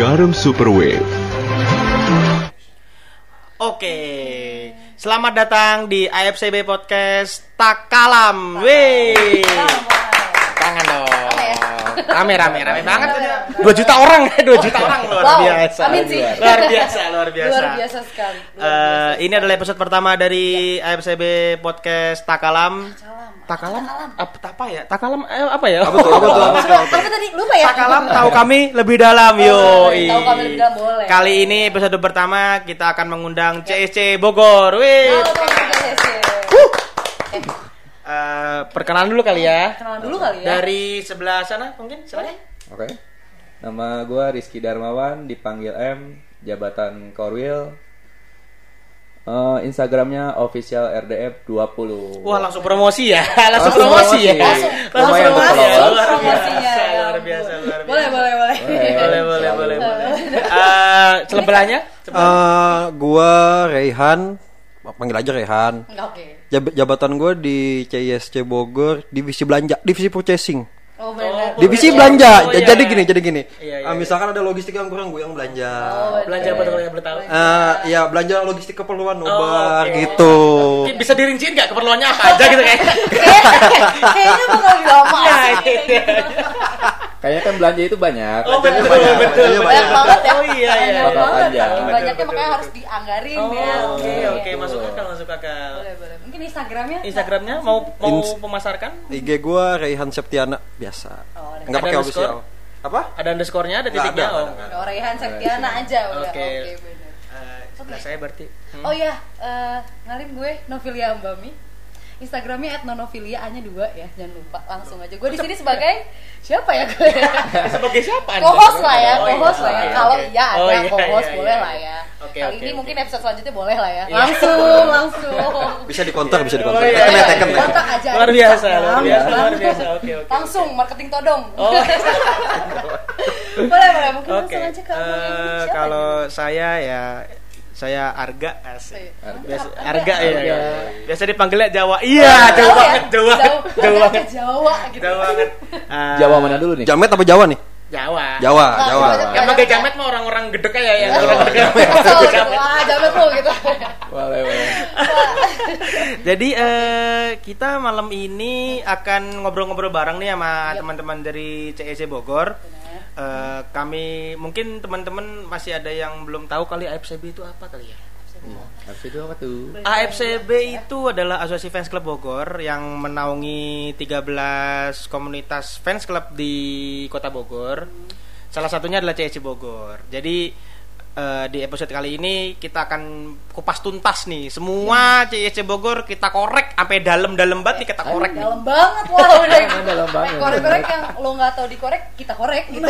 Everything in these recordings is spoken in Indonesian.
Jarum Super Wave. Oke, selamat datang di AFCB Podcast Takalam. Wih, tangan dong. Rame rame rame banget. Dua juta orang, dua juta orang luar Wow, biasa. amin sih. Luar biasa, luar biasa. Luar biasa sekali. Luar Eh, biasa. ini adalah episode pertama dari AFCB Podcast Takalam. Takalam. Takalam? Apa, apa ya? Takalam eh, apa ya? Apa tuh? Apa tuh? Apa tadi? Lupa ya? Takalam tahu kami lebih dalam yo. Tahu kami lebih dalam, boleh. Kali ini episode pertama kita akan mengundang CSC Bogor. Wih. Eh, Eh, perkenalan dulu kali ya. kenalan dulu kali ya. Dari sebelah sana mungkin silakan. Oke. Nama gue Rizky Darmawan, dipanggil M, jabatan Korwil. Eh, Instagramnya official RDF 20. Wah, langsung promosi ya. Langsung Langsung promosi ya. promosi. Langsung, Langsung Lumayan promosi tuh ya. kalau- Luar biasa, ya luar biasa, luar biasa. Boleh, boleh, boleh. Boleh. Boleh, boleh, boleh, boleh. Eh, sebelahnya? Eh, gua Rehan, panggil aja Rehan. Enggak oke. Jab- jabatan gua di CISC Bogor, divisi belanja, divisi purchasing. Oh, benar. Divisi iya. belanja. Oh, Ja- iya. Jadi gini, jadi gini. Iya, iya, Ah, iya. misalkan ada logistik yang kurang, gue yang belanja. Oh, Belanja apa tuh yang boleh tahu? Eh, ya belanja logistik keperluan nobar oke. gitu. Mungkin Bisa dirinciin nggak keperluannya apa aja gitu kayaknya? Kayaknya bakal lama Nah, sih. iya. Kayaknya kan belanja itu banyak. Oh betul, Banyak. betul, Banyak Banyak banget ya. Oh iya, iya. Banyak iya. Bakal banget. panjang. Banyaknya makanya harus dianggarin Oh, ya. oke, oke, masuk akal, masuk akal. Instagramnya? Instagramnya mau mau Ins- pemasarkan? IG gua Rehan Septiana biasa. Oh, ada. Enggak Ada pakai underscore? official. Apa? Ada underscore-nya, ada Nggak titiknya. ada, oh. nggak ada, nggak Oh, Raihan Septiana aja udah. Oke. Oke, benar. Eh, sebelah saya berarti. Hmm. Oh iya, eh ngalin gue Novilia Ambami. Instagramnya @nonofilia hanya dua ya, jangan lupa langsung aja. Gue di sini sebagai siapa ya gue? Sebagai siapa? Co-host lah ya, Oh, iya. lah ya. Oke, Kalau oke. iya ada Oh, iya, co-host iya, boleh iya. lah ya. Oke, Kali oke, ini mungkin episode selanjutnya boleh lah ya. Iya. Langsung, langsung. Bisa dikonter, bisa Oh, dikonter. iya, ya, iya, teken iya. ya. Kontak aja. Luar biasa, luar biasa, luar biasa. Oke, oke. Langsung marketing todong. Oh. boleh, boleh. Mungkin langsung aja ke eh, kalau nih? saya ya saya Arga asik. Iya. Biasa, Arga. Arga ya. Arga. Biasa dipanggilnya Jawa. Iya, ya? banget, Jauh, jauh agak banget. Jawa gitu. Jauh banget. Eh, Jawa mana dulu nih? Jamet apa Jawa nih? Jawa. Jawa, Nah, Jawa. Jawa. Yang pakai jamet mah orang-orang gedek aja ya, orang gitu. Wah, jamet lu gitu. Boleh, boleh. Jadi eh, kita malam ini akan ngobrol-ngobrol bareng nih sama Yap. teman-teman dari CEC Bogor. Eh, kami mungkin teman-teman masih ada yang belum tahu kali AFCB itu apa kali ya? Harus itu apa tuh? AFCB itu adalah Asosiasi Fans Club Bogor yang menaungi 13 komunitas fans club di Kota Bogor. Salah satunya adalah CEC Bogor. Jadi eh, di episode kali ini kita akan kupas tuntas nih semua CEC Bogor kita korek sampai dalam-dalam banget nih kita korek nih. Dalam banget wah udah. Dalam banget. Korek-korek yang lo nggak tahu dikorek, kita korek gitu.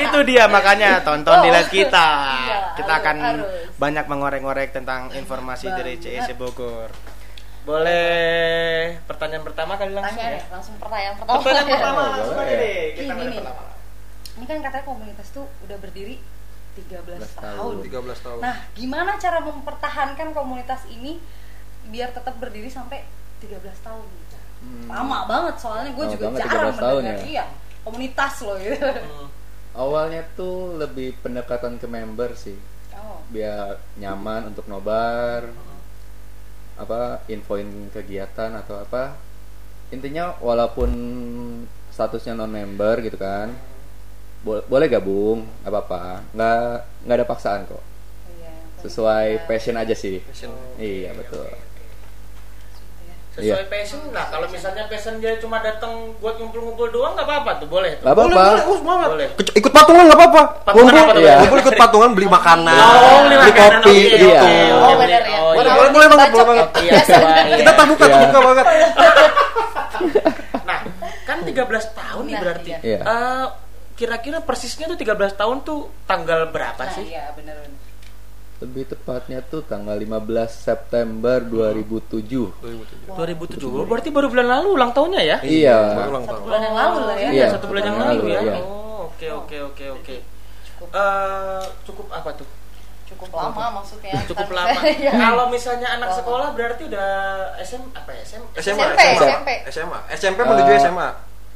Itu dia makanya tonton di live kita. Iya, Kita harus, akan harus. banyak mengorek-ngorek tentang informasi dari Banget. CEC Bogor. Boleh pertanyaan pertama kali langsung Tanya ya? langsung pertanyaan pertama. Pertanyaan pertama Oh, langsung boleh. aja deh. Kita Ini. Ini kan katanya komunitas tuh udah berdiri 13 tahun. 13 tahun. Nah, gimana cara mempertahankan komunitas ini biar tetap berdiri sampai 13 tahun? Hmm. Lama banget soalnya gue juga jarang 13 tahun mendengar. ya? Iya, komunitas loh gitu. Hmm. Awalnya tuh lebih pendekatan ke member sih. Oh. Biar nyaman untuk nobar. Apa infoin kegiatan atau apa. Intinya walaupun statusnya non member gitu kan. Bo- boleh gabung, nggak apa-apa. Nggak nggak ada paksaan kok. Iya, Sesuai passion aja sih. Passion. Iya, betul. Sesuai Iya. passion lah. Kalau misalnya passion dia cuma datang buat ngumpul-ngumpul doang nggak apa-apa tuh, boleh tuh. Nggak Boleh, apa-apa. boleh, oh, semangat. Boleh. Ke- Ikut patungan nggak apa-apa. Patungan Ngumpul, apa tuh? Iya. ngumpul ikut patungan beli makanan, Oh, beli beli makanan, kopi oke, gitu. oke, Oh, oke. bener ya. Oh, Boleh, iya. boleh, boleh banget, boleh banget. Iya, iya. Kita terbuka, Iya. terbuka banget. Nah, kan 13 tahun nih Nah, berarti. iya. Iya. Kira-kira persisnya tuh 13 tahun tuh tanggal berapa Nah, sih? iya bener bener. Lebih tepatnya tuh tanggal 15 September 2007. 2007. Oh, berarti baru bulan lalu ulang tahunnya ya? Iya. Baru ulang tahun. Bulan yang lalu lah ya. Iya, satu bulan yang lalu ya. iya. Oh, oke oke oke oke. Cukup Eh, cukup apa tuh? cukup lama maksudnya. Cukup lama. Iya. Kalau misalnya anak sekolah berarti udah SM apa ya? SM? SMA, SMP, SMP. SMA, SMA, SMP menuju SMA.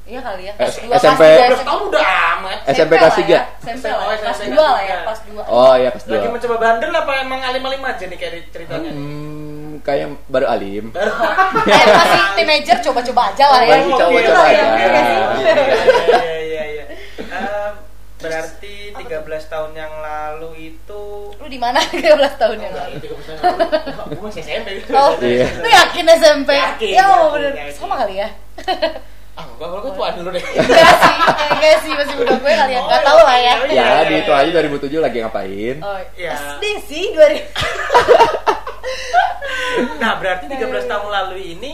Iya kali ya. Kelas S- dua, SMP. kelas tiga, 12 tahun udah amat. SMP kelas ya. tiga? SMP Oh, lah ya. Kelas SMP 2 lah ya, kelas kelas 2. Oh iya kelas Lagi dua. mencoba bandel apa emang alim-alim aja nih kayak ceritanya? Hmm, kayak baru alim. Kayak masih teenager coba-coba aja lah ya. Masih Gitu coba-coba lah ya, aja. iya? Iya, iya, iya, iya. Eh, berarti 13 tahun yang lalu itu Lu di mana 13 tahun yang lalu? Itu 13 tahun yang lalu. Gue masih SMP. Oh, Iya. lu yakin SMP? Yakin, Ya, bener. Sama kali ya. Ah, enggak, kalau gue tuan dulu deh. Enggak sih, enggak sih masih muda gue kali ya. Enggak Oh, tahu lah ya. iya, Ya iya, di iya. itu aja 2007 lagi ngapain? Oh, Iya. SD sih 2000. Nah, berarti 13 tahun lalu ini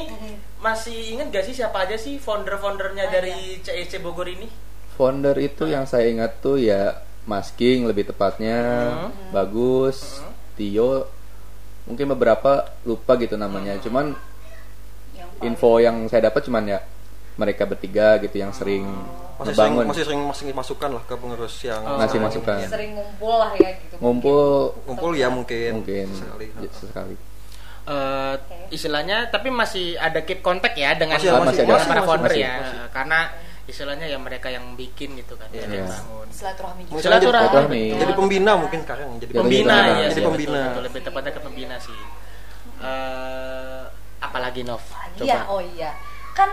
masih inget gak sih siapa aja sih founder-foundernya Ah, dari CEC Bogor ini? Founder itu yang saya ingat tuh ya Mas King lebih tepatnya, Hmm. Bagus, Tio, mungkin beberapa lupa gitu namanya. Cuman Yang info yang saya dapat cuman ya mereka bertiga gitu yang sering Masih sering, ngebangun, masih sering masih masukan lah ke pengurus yang ngasih sekarang masukan. ini. sering ngumpul lah ya gitu. Ngumpul Ngumpul ya mungkin. mungkin Sekali. ya, sesekali. Eh, istilahnya tapi masih ada keep kontak ya dengan Masih- masih dengan Masih, para masih, founder masih, ya masih. karena istilahnya ya mereka yang bikin gitu kan yang Iya. bangun Silaturahmi juga. Mungkin Silaturahmi. Silaturahmi. betul. Jadi pembina mungkin sekarang jadi Jadi pembina pembina, ya iya, jadi pembina. pembina betul, lebih tepatnya ke pembina sih Eh, apalagi Nov Iya, oh iya. Kan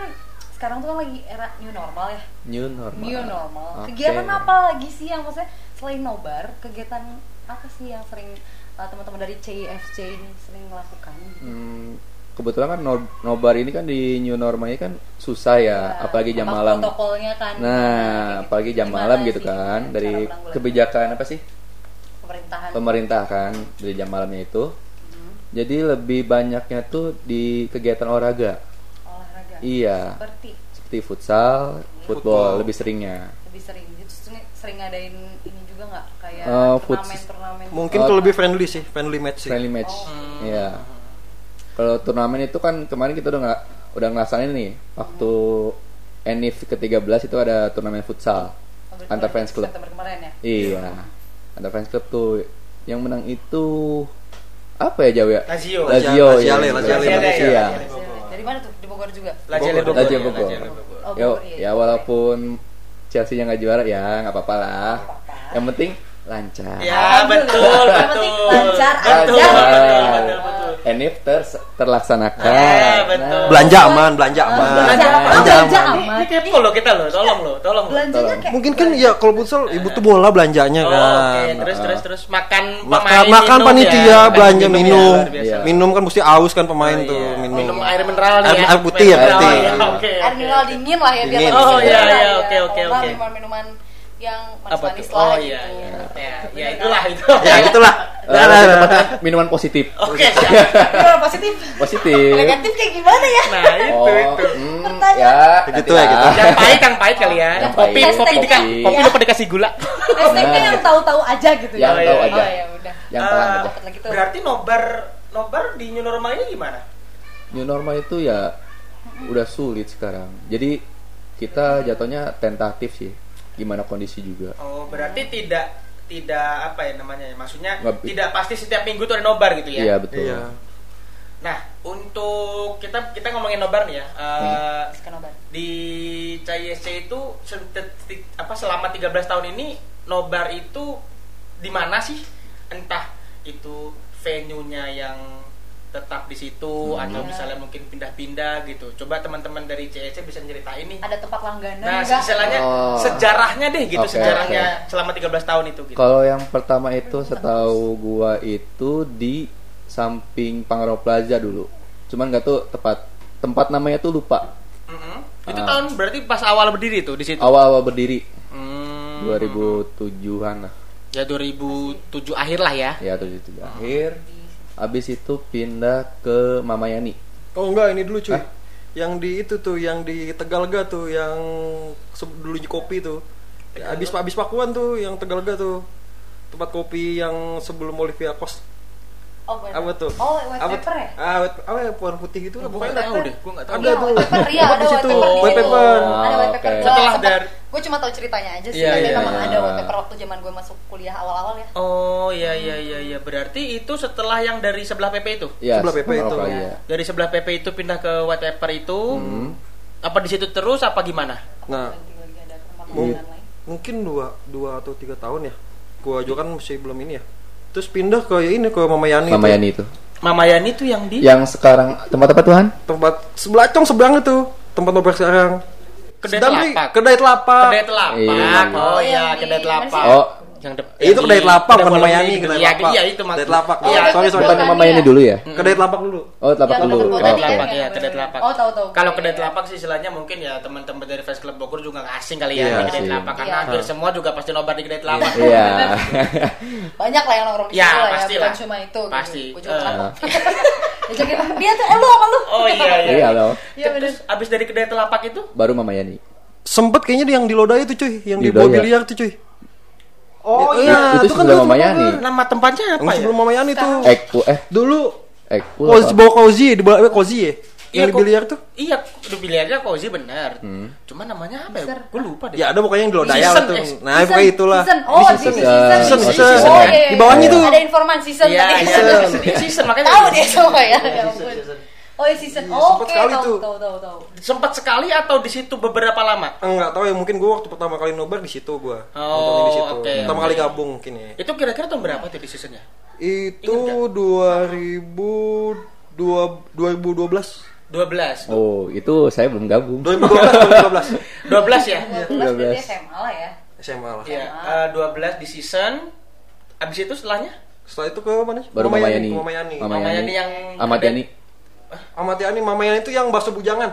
sekarang tuh kan lagi era new normal ya. New normal. New normal. Oke. Kegiatan apa lagi sih yang maksudnya selain nobar, kegiatan apa sih yang sering uh, teman-teman dari CIFC ini sering melakukan? Hmm, kebetulan kan no- nobar ini kan di new normal ini kan susah ya, Ya, apalagi jam malam. Protokolnya kan. Nah, apalagi jam Gimana malam gitu kan dari kebijakan apa sih pemerintahan. pemerintah kan dari jam malamnya itu. Hmm, Jadi lebih banyaknya tuh di kegiatan olahraga. Olahraga. Iya, Seperti seperti futsal, football Football. lebih seringnya. lebih sering itu sering, sering ngadain ini juga nggak kayak Eh, futs- turnamen turnamen Mungkin Oh. tuh lebih friendly sih, friendly match sih. Friendly match. Oh. Iya. Kalau turnamen itu kan kemarin kita udah nggak udah ngelaksanain nih waktu Enif ke-13 itu ada turnamen futsal antar fans club. September kemarin ya Iya. Antar fans club tuh yang menang itu apa ya jauh ya? Lazio. Lazio. Laziale, iya. Laziale, Laziale, iya. Dari mana tuh di Bogor juga Lazio Bogor. Bogor. Ya, Bogor. Lazio Bogor. Oh, Ya, Bogor, iya. ya walaupun Chelsea-nya nggak juara ya nggak apa-apa lah. Apa-apa. Yang penting lancar. Ya, Alhamdulillah. betul, Yang penting betul. lancar Betul, aja. betul, betul, betul. Enif ter- terlaksanakan. Ya, betul. Belanja aman, belanja aman. Belanja aman, Belanja belanja aman. aman. Ini kepo loh kita loh, tolong loh, tolong belanjanya Tolong. kayak Mungkin kan ya kalau futsal ibu tuh bola belanjanya Oh, kan. oke, terus terus terus makan Makan pemain, makan minum panitia ya. belanja Minum ya, minum. luar biasa. Iya. Minum kan mesti aus kan pemain Oh, tuh iya. minum. minum air mineral nih Air- ya. air putih ya, ya, Oke. air mineral dingin lah ya biar Oh, iya, iya, ya. oke, oke, oke. minuman-minuman yang Apa manis-manis lah Oh gitu iya, iya. Ya, ya kan? itulah itu. Ya itulah. Nah, nah, nah, nah. minuman positif. Oke, siap. Minuman positif Positif. negatif kayak gimana ya Nah, itu Oh, itu. hmm, Pertanyaan. ya, Gitu ya, gitu. Yang pahit yang pahit kali ya. Yang kopi pahit. kopi dika, Kopi. kopi lupa dikasih gula. hashtagnya yang tahu-tahu aja gitu ya Yang tahu oh, aja. ya udah Yang pelan aja. Berarti nobar nobar di new normal ini gimana? New normal itu ya udah sulit sekarang. Jadi kita jatuhnya tentatif sih. Gimana kondisi juga. Oh, berarti tidak tidak apa ya namanya ya? Maksudnya Nggak- tidak pasti setiap minggu tuh ada nobar gitu ya. Iya betul. Iya. Nah, untuk kita kita ngomongin nobar nih ya. Sekarang obat. di CISC itu apa selama 13 tahun ini nobar itu di mana sih? Entah itu venue-nya yang tetap di situ Hmm. atau misalnya mungkin pindah-pindah gitu. Coba teman-teman dari CISC bisa ceritain nih. ada tempat langganan Nah, nggak? istilahnya Oh. sejarahnya deh gitu, Oke, sejarahnya selama 13 tahun itu gitu. Kalau yang pertama itu setahu gua itu di samping Pangrau Plaza dulu. Cuman nggak tuh tepat tempat namanya tuh lupa. Mm-mm. Itu Ah. tahun berarti pas awal berdiri tuh di situ. Awal-awal berdiri Hmm. 2007-an lah. Ya 2007 akhir lah ya. Ya 2007 akhir. Habis itu pindah ke Mamayani. Oh enggak, ini dulu cuy. Hah? Yang di itu tuh, yang di Tegalga tuh, yang dulunya kopi tuh. Ya, Abis abis Pakuan tuh, yang Tegalga tuh. Tempat kopi yang sebelum Olivia Kos. Oh, Apa tuh? oh white Apa pepper ya Ah, white, apa ya, warna putih gitu lah nggak tahu deh, gua nggak tahu. Ada Iya, tuh. white pepper iya ada white di white situ. pepper. ada white Oke. Gua Setelah dari- gue cuma tahu ceritanya aja sih Iya, tapi iya, memang iya. ada white pepper waktu zaman gue masuk kuliah awal-awal ya Oh iya iya iya iya berarti itu setelah yang dari sebelah PP itu. Ya, Sebelah PP itu. Dari sebelah PP itu pindah ke White Pepper itu. Hmm. Apa di situ terus apa gimana? Nah, mungkin dua dua atau tiga tahun ya. Gua juga kan masih belum ini ya. Terus pindah ke ini ke Mama Yani. Mama tuh. Yani itu. Mama Yani tuh yang di Yang sekarang tempat apa Tuhan? Tempat sebelah cong seberang itu. Tempat nobar sekarang. Kedai Sedang Telapak. Kedai telapak. kedai telapak. Iya. Oh iya, kedai di- telapak. Oh, yang dep- Eh, itu kedai telapak, kedai bukan bola Mayani, ini. kedai Iya, telapak. Iya, itu maksud. Kedai telapak. Iya, Oh, sorry, sorry. tempatnya Bukan, Mama Yani iya. dulu ya? Kedai telapak dulu. Oh, telapak Yang dulu. Oh, kedai telapak ya, Iya, kedai telapak. Oh, tahu, tahu. Kalau kedai iya. telapak sih istilahnya mungkin ya teman-teman dari fans club Bogor juga nggak asing kali ya Iya di kedai sih. telapak karena Iya. hampir semua juga pasti nobar di kedai telapak. Iya. banyak lah yang nongkrong di Ya, situ lah ya pasti bukan lah. cuma itu Pasti. gitu. Eh. Diajakin, dia tuh eh lu apa lu Oh iya iya. Iya loh. Iya, bener. Terus abis dari kedai telapak itu Baru Mama Yani. Sempet kayaknya yang di Lodaya itu cuy, yang di Di bawah Lodaya. biliar tuh cuy. Oh Ya, iya, itu itu kan dulu Mama tempat Yani. nama tempatnya apa Yang ya? sebelum Mama Yani tuh. Ekpu eh Dulu Ekpu. Kozi bawa Kozi di bawah Kozi ya. Yang di biliar tuh. Iya, di biliarnya Kozi benar. Hmm. Cuma namanya apa ya? Gue lupa deh. Ya ada pokoknya yang di Lodaya Season, lah tuh. eh, Nah, pokoknya itulah. season. oh di season. season Season, Season, season. oh kan? iya iya. Di bawahnya Iya. tuh. ada informan season Iya, tadi iya, Season. ada season, season makanya tahu deh semua ya ya oh iya season Iya, oh, oke sekali tahu tuh. tahu tahu tahu Sempat sekali atau di situ beberapa lama? Enggak tahu ya mungkin gua waktu pertama kali nobar di situ gua. Oh, di situ. oke. Pertama kali gabung mungkin ya. Itu kira-kira tahun berapa tuh di seasonnya? Itu Ingat 2002 2012. 12. Oh, itu saya belum gabung. 2012 2012. 12 ya? 12 berarti 12. SMA lah ya SMA lah. Iya, eh, 12 di season. Abis itu setelahnya? Setelah itu ke mana sih? Baru Mama Yani. ke Mama Yani. Mama Mama Yani. Yani yang Ahmad Yani. Ahmad Yani, Mama Yani itu yang bakso bujangan.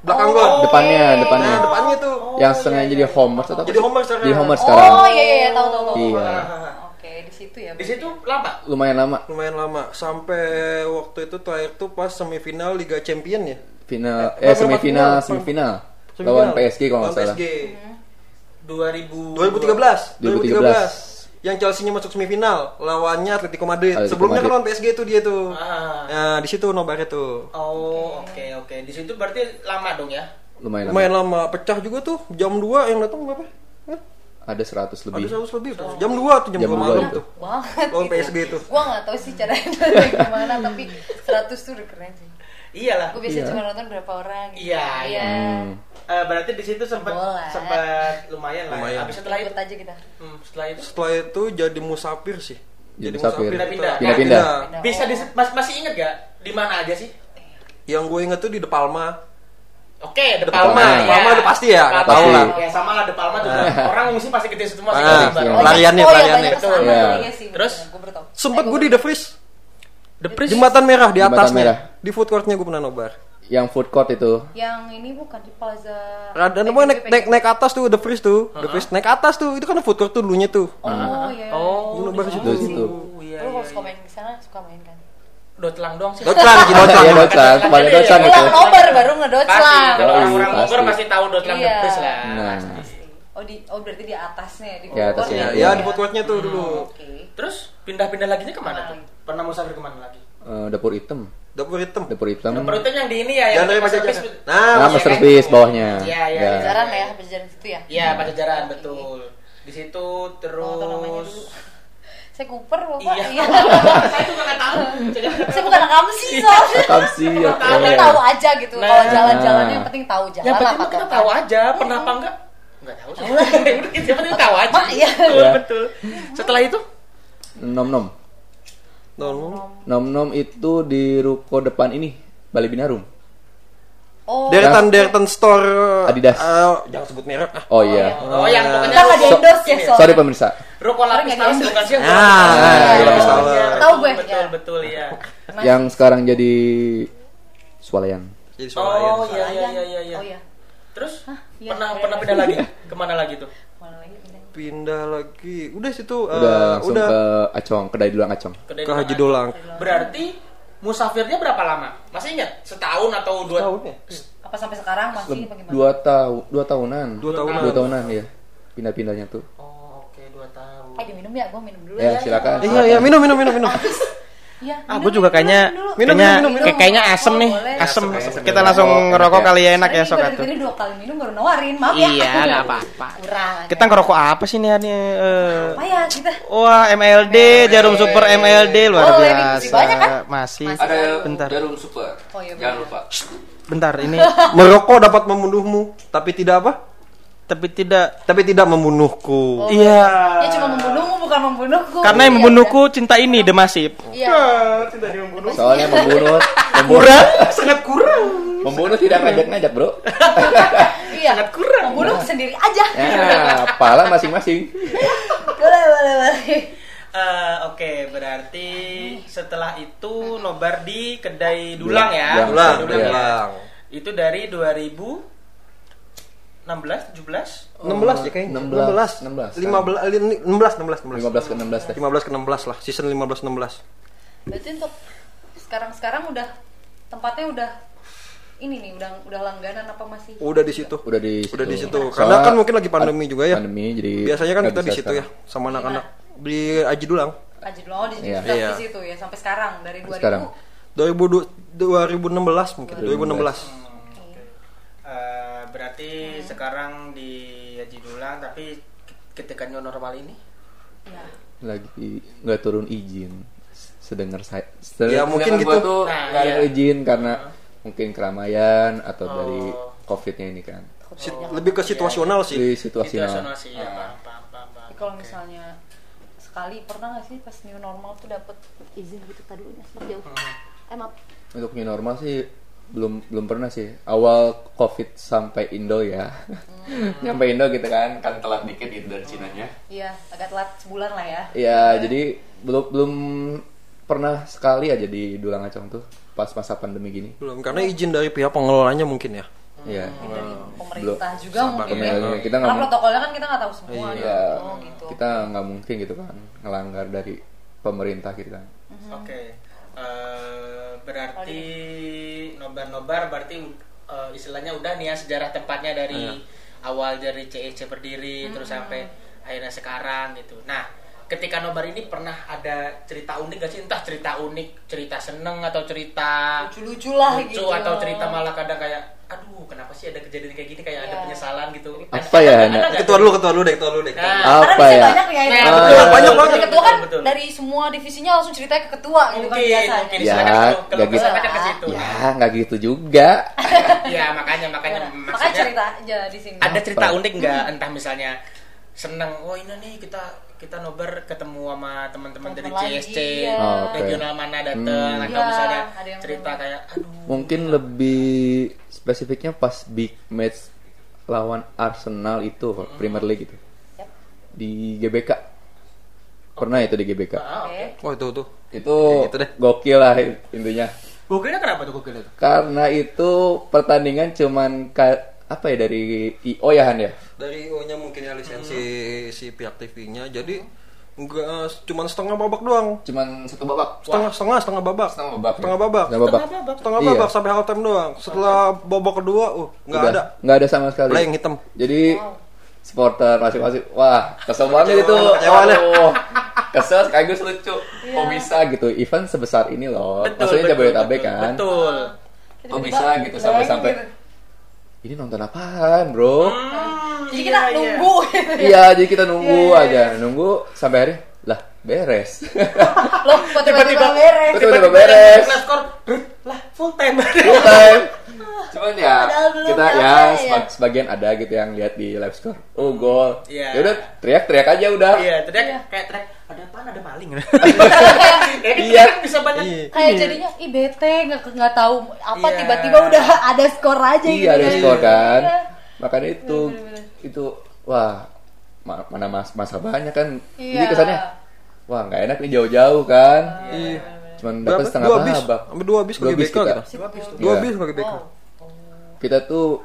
Belakang Oh. gua. Depannya, Nah, depannya. depannya tuh. Yang setengah jadi homers atau apa Jadi? Homer sekarang. Jadi homers sekarang. oh iya iya iya, tahu tahu tahu Iya. oke di situ ya Di situ lama. Lumayan lama. Lumayan lama sampai waktu itu terakhir tuh pas semifinal Liga Champion ya. Final Eh, eh semifinal, final. semifinal. Semifinal. Lawan PSG kalau nggak salah. PSG. 2000 2013. 2013. Yang Chelsea-nya masuk semifinal lawannya Atletico Madrid. Atletico Sebelumnya kan Madrid. lawan PSG tuh dia tuh. Ah. Nah, di situ nobarnya tuh. Oh, oke oke. Di situ berarti lama dong ya? Lumayan lama. Lumayan lama pecah juga tuh. Jam 2 yang datang berapa? Hah? Ada 100 Ada lebih. 100 lebih tuh. Jam 2 tuh jam, Jam 2 dua malam itu. tuh. banget Lawan gitu. PSG tuh. gua nggak tahu sih caranya dari gimana tapi 100 tuh udah keren sih Iyalah. gua biasanya Iya. cuma nonton berapa orang gitu. Iya, iya. Hmm. Eh, berarti di situ sempat sempat lumayan lah. Lumayan. Habis setelah itu, ikut aja kita hmm, setelah itu Setelah itu jadi musafir sih. Jadi musafir. Pindah-pindah. Pindah-pindah. bisa di, mas, masih inget gak di mana aja sih? Yang gue inget tuh di De Palma. Oke, De De Palma. Palma. ya. De Palma udah pasti ya, nggak tahu lah. Ya sama lah De Palma juga. Orang mesti pasti gitu semua sih Ah, iya. Barcelona. Oh, Pelariannya, iya, pelariannya. iya sih, Terus? Sempet Eh, gue gua di The Freeze. The Priest. Jembatan merah di Jembatan atasnya. merah. Di food courtnya gue pernah nobar. Yang food court itu. yang ini bukan di Plaza Rada PGP, namanya naik, naik naik atas tuh The Freeze tuh. The Freeze naik atas tuh. Itu kan food court tuh dulunya tuh. oh iya Oh, Gue nobar di situ. Situ. Iya, lu iya, kalau suka iya. main di sana suka main kan Dotlang doang sih. Dotlang, Ki, Dotlang. Iya, Dotlang. Kembali Dotlang itu. pulang nobar baru Pasti, ngedotlang kalau Oh, orang-orang iya, Bogor pasti. tahu Dotlang Iya. The Priest lah. Nah. oh di oh berarti di atasnya di Di atasnya, bawah Ya, Iya. di food courtnya tuh dulu. oke Terus pindah-pindah lagi ke mana Ke mana tuh? Pernah musafir ke mana lagi? Eh, dapur hitam. Dapur hitam. Dapur hitam. Dapur itu yang di ini ya, Jangan dari Pajajaran. Nah, Nah, Iya, masterpiece kan? bawahnya. Iya, iya. Ya. jalan ya berjalan situ ya Iya, Pajajaran betul. Di situ terus saya Cooper bapak Iya. iya. Saya juga nggak tahu. saya bukan anak sih soalnya Rekam sih. Tapi tahu aja gitu Nah. kalau jalan-jalannya yang penting tahu jalan Ya penting kita tahu aja, pernah apa enggak? Enggak tahu sih. Yang penting tahu aja. Iya. Iya. betul. Setelah itu Nom nom. Non Nom nom itu di ruko depan ini, Bali Binarum. oh Deretan Deretan Store Adidas. eh, jangan sebut merek ah. Oh iya. Oh, yang pokoknya kita nggak di endorse ya Sorry pemirsa. Ruko lapis talas nggak bukan sih? Ah, iya, lapis talas. talas. Iya, Tahu gue, Betul, ya. betul ya. Yang sekarang jadi swalayan. Jadi swalayan. Oh iya iya iya iya. iya. oh iya Terus Hah, iya, pernah iya. pernah pindah lagi? Ke mana lagi tuh? Pindah lagi. Udah situ eh, Udah langsung udah ke Acong, kedai dulang Acong. Kedai ke Haji Dolang. Dolang. Berarti musafirnya berapa lama? Masih ingat? Setahun atau dua Tahun ya? apa sampai sekarang masih apa gimana Dua tahun, dua tahunan. Dua tahunan. Dua tahunan ya. Pindah-pindahnya tuh. Oh, oke, dua tahun. eh diminum ya gua minum dulu Ya, silakan. Iya iya minum minum minum minum. Iya, Ah, minum gue juga kayaknya minum. Minum, kayaknya minum, minum. kayak- kayaknya asem Oh, nih. boleh. Asem. Asem, asem. Kita langsung Oh, ngerokok enak kali ya enak Tadi ya sok atuh. tadi dua kali minum baru nawarin maaf ya Iya, nggak apa-apa. kurang Kita ngerokok apa sih nih ini? eh, apa ya kita Wah, MLD, jarum super MLD luar Oh, biasa. banyak kan? Masih. Masih. Ada bentar. jarum super. Oh, iya, Jangan lupa. Bentar, ini Merokok dapat membunuhmu, tapi tidak apa? Tapi tidak Tapi tidak membunuhku. iya Ya cuma membunuhmu bukan membunuhku. karena yang Iya, membunuhku cinta ini The Massive Iya. Soalnya membunuh, membunuh, kurang sangat kurang membunuh tidak ngajak-ngajak bro. Iya. sangat kurang Membunuh sendiri aja. Ya, pala masing-masing. boleh, boleh, boleh. Eh, Oke, berarti setelah itu nobar di kedai Dulang ya. Dulang, Ulang, Dulang ya. ulang. Itu dari 2016, 17. 16 ya kayaknya. 16, 16. 15 li- 16 16 16. 15 ke 16 deh. 15 ke 16 lah, season 15 16. Berarti untuk sekarang-sekarang udah tempatnya udah ini nih udah udah langganan apa masih? Udah di situ. Udah di situ. Udah di situ. Soalnya Karena kan mungkin lagi pandemi juga ya. Pandemi jadi Biasanya kan kita di situ ya sama anak-anak di Aji Dulang. Aja dulu oh, di Iya. sudah Iya. di situ ya sampai sekarang dari 2000. Sekarang. 2000 2016 mungkin 2016. Eh, berarti sekarang di Haji Dulang tapi ketika new normal ini Ya. lagi nggak turun izin sedengar saya Ya, sedengar mungkin gua gitu. tuh Nah, nggak ada iya. izin karena mungkin keramaian atau Oh. dari covidnya ini kan Si- lebih ke situasional sih. di situasional situasional sih ya, kalau misalnya sekali pernah nggak sih pas new normal tuh dapet izin gitu tadi dulu ya jauh. Eh untuk new normal sih belum belum pernah sih awal covid sampai Indo ya nyampe Indo gitu kan kan telat dikit gitu dari Cinanya Iya, agak telat sebulan lah ya. ya jadi belum belum pernah sekali aja di Dulang Acong tuh pas masa pandemi gini Belum karena izin dari pihak pengelolanya mungkin ya. ya Dari pemerintah juga Sabar mungkin ya, ya. ya, kita nggak Karena protokolnya kan kita nggak tahu semua. Iya. gitu. ya Oh gitu. kita nggak mungkin gitu kan ngelanggar dari pemerintah gitu kan Oke. Eh, berarti nobar-nobar berarti eh, istilahnya udah nih ya sejarah tempatnya dari awal dari CEC berdiri terus sampai akhirnya sekarang gitu. Nah, ketika nobar ini pernah ada cerita unik gak sih? Entah cerita unik, cerita seneng atau cerita Lucu-lucu lah lucu gitu. atau cerita malah kadang kayak aduh kenapa sih ada kejadian kayak gini kayak ada Iya. penyesalan gitu. Apa ya, Ada nggak? Ketua dulu, ketua dulu deh, ketua dulu deh. ketua Nah, apa ya banyak ya ini. Nah, Ketua. betul, banyak Jadi banget. ketua kan Betul. dari semua divisinya langsung ceritanya ke ketua gitu kan Mungkin, biasanya. mungkin ya nggak gitu ke situ. ya nggak gitu juga Iya, makanya makanya Iya. Makanya cerita aja di sini. ada cerita unik nggak entah misalnya seneng oh ini nih kita kita nobar ketemu sama teman-teman dari CSC iya. Oh, regional mana dateng atau Iya, misalnya ada cerita kayak aduh mungkin lebih spesifiknya pas big match lawan Arsenal itu Premier League itu Yap. di GBK pernah itu di GBK ah, Oke. Oh itu tuh. itu gitu deh. gokil lah intinya gokilnya kenapa tuh gokil itu karena itu pertandingan cuman ka- apa ya dari IO ya Han ya Dari O-nya mungkin ya lisensi si pihak TV-nya. Jadi enggak cuman setengah babak doang. cuman satu babak Setengah setengah setengah babak. setengah babak Setengah ya? babak. setengah babak Setengah babak. Setengah Iya. babak sampai half time doang. Setelah babak kedua, uh nggak Udah, ada. nggak ada sama sekali Blank hitam. jadi supporter masing-masing wah kesel banget itu. Aduh, kesel sekaligus lucu kok bisa gitu event sebesar ini loh maksudnya Jabodetabek betul, kan betul kok bisa gitu sampai-sampai ini nonton apaan bro Jadi kita Iya, iya. nunggu gitu. iya jadi kita nunggu Iya, iya, aja nunggu sampai hari lah beres Loh, kok tiba-tiba beres. Tiba-tiba beres skor lah full time full time cuman ya kita apa ya ya. seba- sebagian ada gitu yang lihat di live score oh gol Iya. ya udah teriak-teriak aja udah iya teriak kayak teriak ada apaan ada maling Iya. kan bisa banyak Iya. Kayak jadinya ih bete nggak nggak tahu apa Iya. tiba-tiba udah ada skor aja gitu. iya ada kan. skor kan Iya. makanya itu. Itu wah ma- mana mas masa banyak kan Iya. jadi kesannya wah nggak enak nih jauh-jauh kan Iya. cuman Berapa? dapat setengah Dua bis. babak Sampai dua bis Dua bis kita. gitu. Dua bis. Dua Iya. bis ke GBK. Wow. kita tuh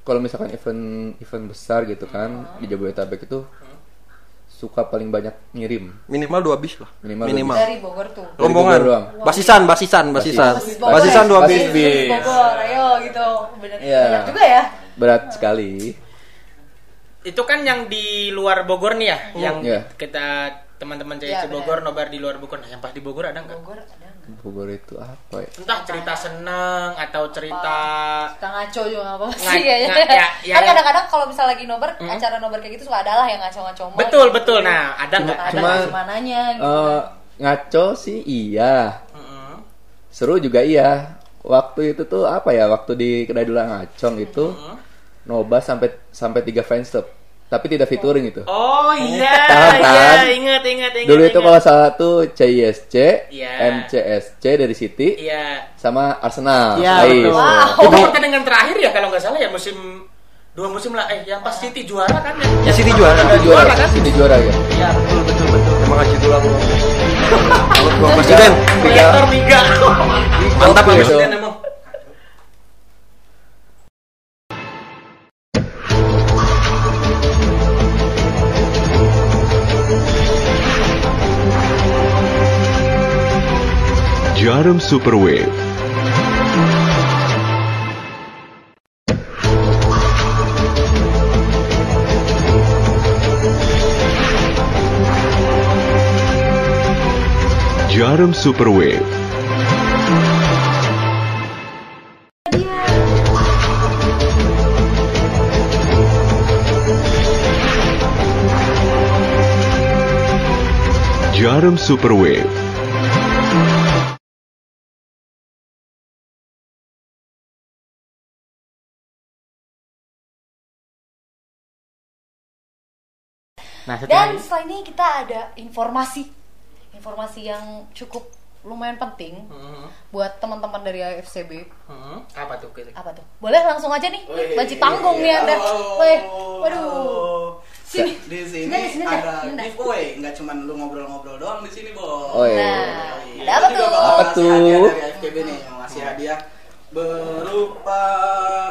kalau misalkan event event besar gitu kan di Jabodetabek itu suka paling banyak ngirim Minimal dua bis lah. Minimal dua Minimal. Dari Bogor tuh. Rombongan. Bogor doang. Basisan, basisan, basisan. Basis. Basisan dua bis. bis. Bogor, ayo gitu. Iya. Banyak juga ya. berat sekali itu kan yang di luar Bogor nih ya yang Iya. kita teman-teman CSC benar. Bogor nobar di luar Bogor nah yang pas di Bogor ada nggak Bogor ada nggak? Bogor itu apa ya entah cerita seneng atau cerita Kita ngaco juga Nga- sih kayaknya. nga- ya- ya- kan ya. kadang-kadang kalau misal lagi nobar, acara nobar kayak gitu suka ada lah yang ngaco-ngaco. betul gitu. betul nah ada nggak Ada Cuma- gimananya gitu. Eh, ngaco sih iya Mm-mm. seru juga iya waktu itu tuh apa ya waktu di kedai dulang ngacong itu Mm-mm. Noba sampai sampai tiga fans club, tapi tidak featuring itu. Oh iya, Paham, iya, kan? ingat, ingat, ingat. Dulu itu kalau salah satu CISC, Iya. MCSC dari City, Iya. sama Arsenal. Iya, Ais. betul. Wow. Itu pertandingan terakhir ya kalau nggak salah ya musim dua musim lah eh yang pas City juara kan ya. Ya, City juara. Yang City juara, kan? City juara ya. Iya, betul betul betul. Terima kasih tulang. Bapak Presiden. Proyektor tiga. Mantap gitu. Jarum Superwave. Jarum Superwave. Jarum Superwave. Nah, setelah Dan setelah ini kita ada informasi informasi yang cukup lumayan penting Hmm, buat teman-teman dari AFCB. hmm, apa tuh? Apa tuh? Boleh langsung aja nih, Wih, banci panggung nih iya. Anda. Weh, oh, waduh. Sini. Di sini Sini, sini, ada dah, giveaway, nggak cuma lu ngobrol-ngobrol doang di sini, Bo. Oh iya. Nah, Iya, ada apa tuh? Apa tuh? hadiah dari FKB nih, yang ngasih hadiah berupa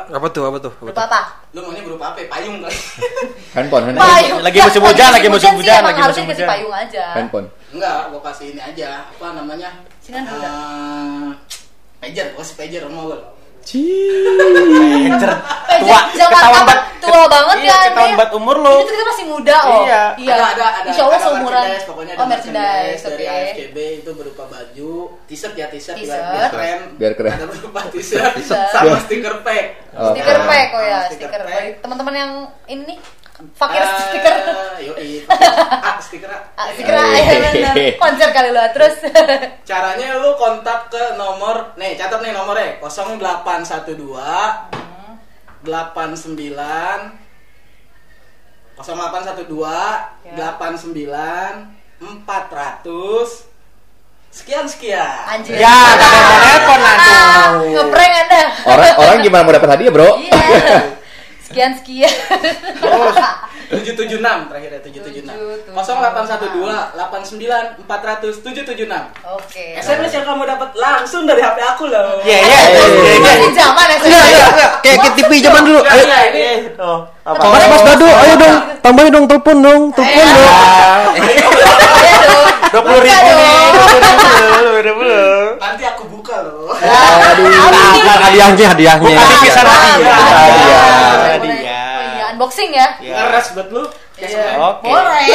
Apa tuh? Apa tuh? Apa Berupa tuh? apa? lu maunya berupa apa? ya? Payung kali. Handphone, handphone. Payung. Lagi musim hujan, lagi musim hujan, lagi harusnya musim kasih hujan. payung aja. Handphone. Enggak, gua kasih ini aja. Apa namanya? Sini kan udah. Eh, pager, gua kasih pager mau gua. Pager. Eh, Tua, ketahuan apa, banget. tua banget Iya, ya. ketahuan banget umur lo. Itu kita masih muda oh. Iya. Ada ada ada. Insya Allah seumuran. Pokoknya ada oh, merchandise, dari. AFKB itu berupa baju, t-shirt ya t-shirt, biar, keren. Biar keren. Ada berupa t-shirt sama stiker pack. Oh. Stiker pack oh ya, Stiker pack. pack. Teman-teman yang ini nih, fakir Eh, stiker. Yoi. Ah, stiker. ah. Ah, stiker ah, ya benar. Konser kali lo terus. Caranya lu kontak ke nomor, nih catat nih nomornya 0812 89 0812 Ya. 89 400 sekian sekian. Anjir. Ya, telepon langsung. Ah, Ngeprank Anda. Orang orang gimana mau dapat hadiah, Bro? Iya. Sekian sekian. 776 terakhir ya 776. 0812 89 400 776. Oke. SMS yang kamu dapat langsung dari HP aku loh. Iya, iya. iya, iya. Masih zaman ya enggak. Kayak kayak TV zaman dulu. Iya, Ayo, iya, ini. Oh, apa? Mas Mas Dadu, ayo dong, tambahin dong telepon dong, telepon dong. Dong. Dua puluh ribu nih, dua puluh ribu, dua puluh. Nanti aku buka loh. Aduh. Nah, hadiahnya, hadiahnya. Bukan tipis Ah, hadiah. hadiah. Oh iya, unboxing ya. Iya. Ngeres buat lu. Iya. Oke. Boleh.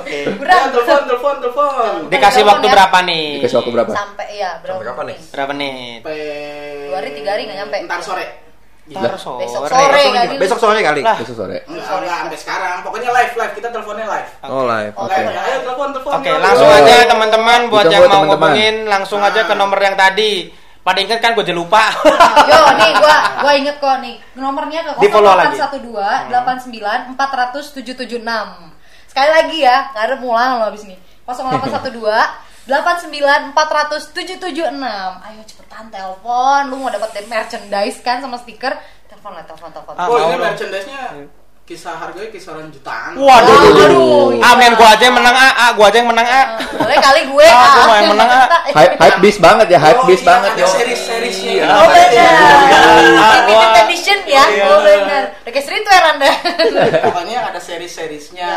Oke. Ya, telepon, telepon, telepon. Dikasih waktu ya. berapa nih? Dikasih waktu berapa? Sampai ya, berapa? Sampai kapan nih? Berapa nih? Sampai Dua hari, tiga hari nggak nyampe. Ntar sore. Ntar sore. Besok sore kali. Besok sore kali. Lah. Besok sore. Enggak, enggak sampai sekarang. Pokoknya live, live. Kita teleponnya live. Oh, live. Oh, Live. Oke. Ya, Ayo telepon, telepon. Oke, Yuk. langsung Oh. aja teman-teman buat Bisa yang buat mau ngomongin langsung aja ke nomor yang tadi. Pada inget kan gue jadi lupa. Yo, nih gua gua inget kok nih. Nomornya ke Di follow lagi. 0812 89 400 776. Sekali lagi ya, nggak ada pengulangan lo abis nih. 0812 89 400 776. Ayo cepetan telepon. Lu mau dapat merchandise kan sama stiker? Telepon lah, telepon, telepon. Ah, Oh, ini merchandise-nya kisah harganya kisaran jutaan. Waduh, Aduh, Amin, gua aja yang menang A, A, gua aja yang menang A. Boleh kali gue. Ah, gua ah. mau yang menang, ah. Hype hype bis banget ya, hype Oh, bis iya, banget ada yo. series-seriesnya. Iya. Oh benar. Ah, Limited wah. edition ya. Iya. Oh benar. Kayak streetwear Anda. Pokoknya ada series-seriesnya.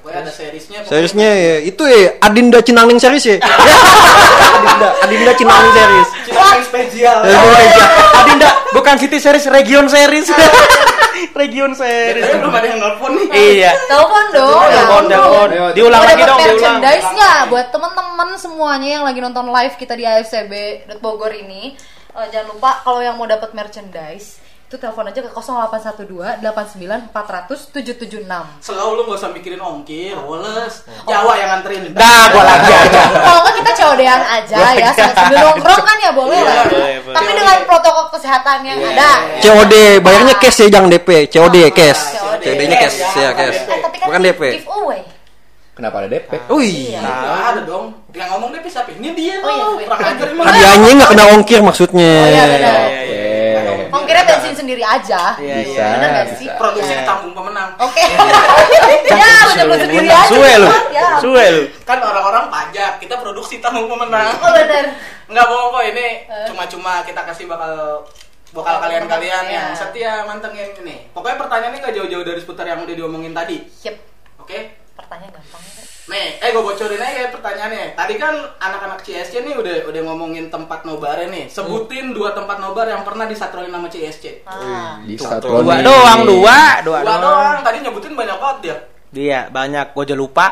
Pokoknya ada seriesnya. pokoknya- Seriesnya ya, itu ya Adinda Cinangning series ya. Adinda, Adinda Cinangning series. Cinang spesial. Adinda, bukan City Series, Region Series. Region Series. Tapi belum ada yang nelfon nih. Iya. Telepon dong. ya Telepon, telepon. Diulang lagi dong, diulang. merchandise nggak buat teman-teman semuanya yang lagi nonton live kita di AFCB Bogor ini? Eh, jangan lupa kalau yang mau dapat merchandise itu telepon aja ke 0812 89 400 776 Selalu lu gak usah mikirin ongkir, woles. Jawa yang nganterin. Dah, gua lagi aja. kalau nggak kita codean aja ya sambil nongkrong kan ya boleh lah boleh, boleh. tapi dengan protokol kesehatan yang ada COD, bayarnya cash ya jangan DP. COD cash. COD. COD-nya cash ya cash. Kan Bukan DP. giveaway Kenapa ada DP? Oh iya. Nggak ada dong. Yang ngomong dia siapa? Ini dia Oh, iya, iya. Hadiahnya nggak kena ongkir maksudnya. Oh, iya, benar. Oke. Ongkirnya bensin sendiri aja Iya, Bisa, bener nggak sih. Produksi Iya. ditanggung pemenang. oke ya lu nyebut sendiri aja Suwe lu. ya Suwe lu. Kan orang-orang pajak, kita produksi tanggung pemenang. oh bener Enggak bohong kok ini Eh. cuma-cuma kita kasih bakal bakal kalian-kalian iya. yang setia mantengin ini. Pokoknya pertanyaannya nggak jauh-jauh dari seputar yang udah diomongin tadi. Yep. Oke? Pertanyaan gampang ya. Nih, eh gue bocorin aja ya pertanyaannya. Tadi kan anak-anak CSC nih udah udah ngomongin tempat nobarnya nih. Sebutin dua tempat nobar yang pernah disatronin sama CSC. ah Di Dua doang, dua, dua, Dua doang. Tadi nyebutin banyak banget dia. Dia banyak, gua aja lupa.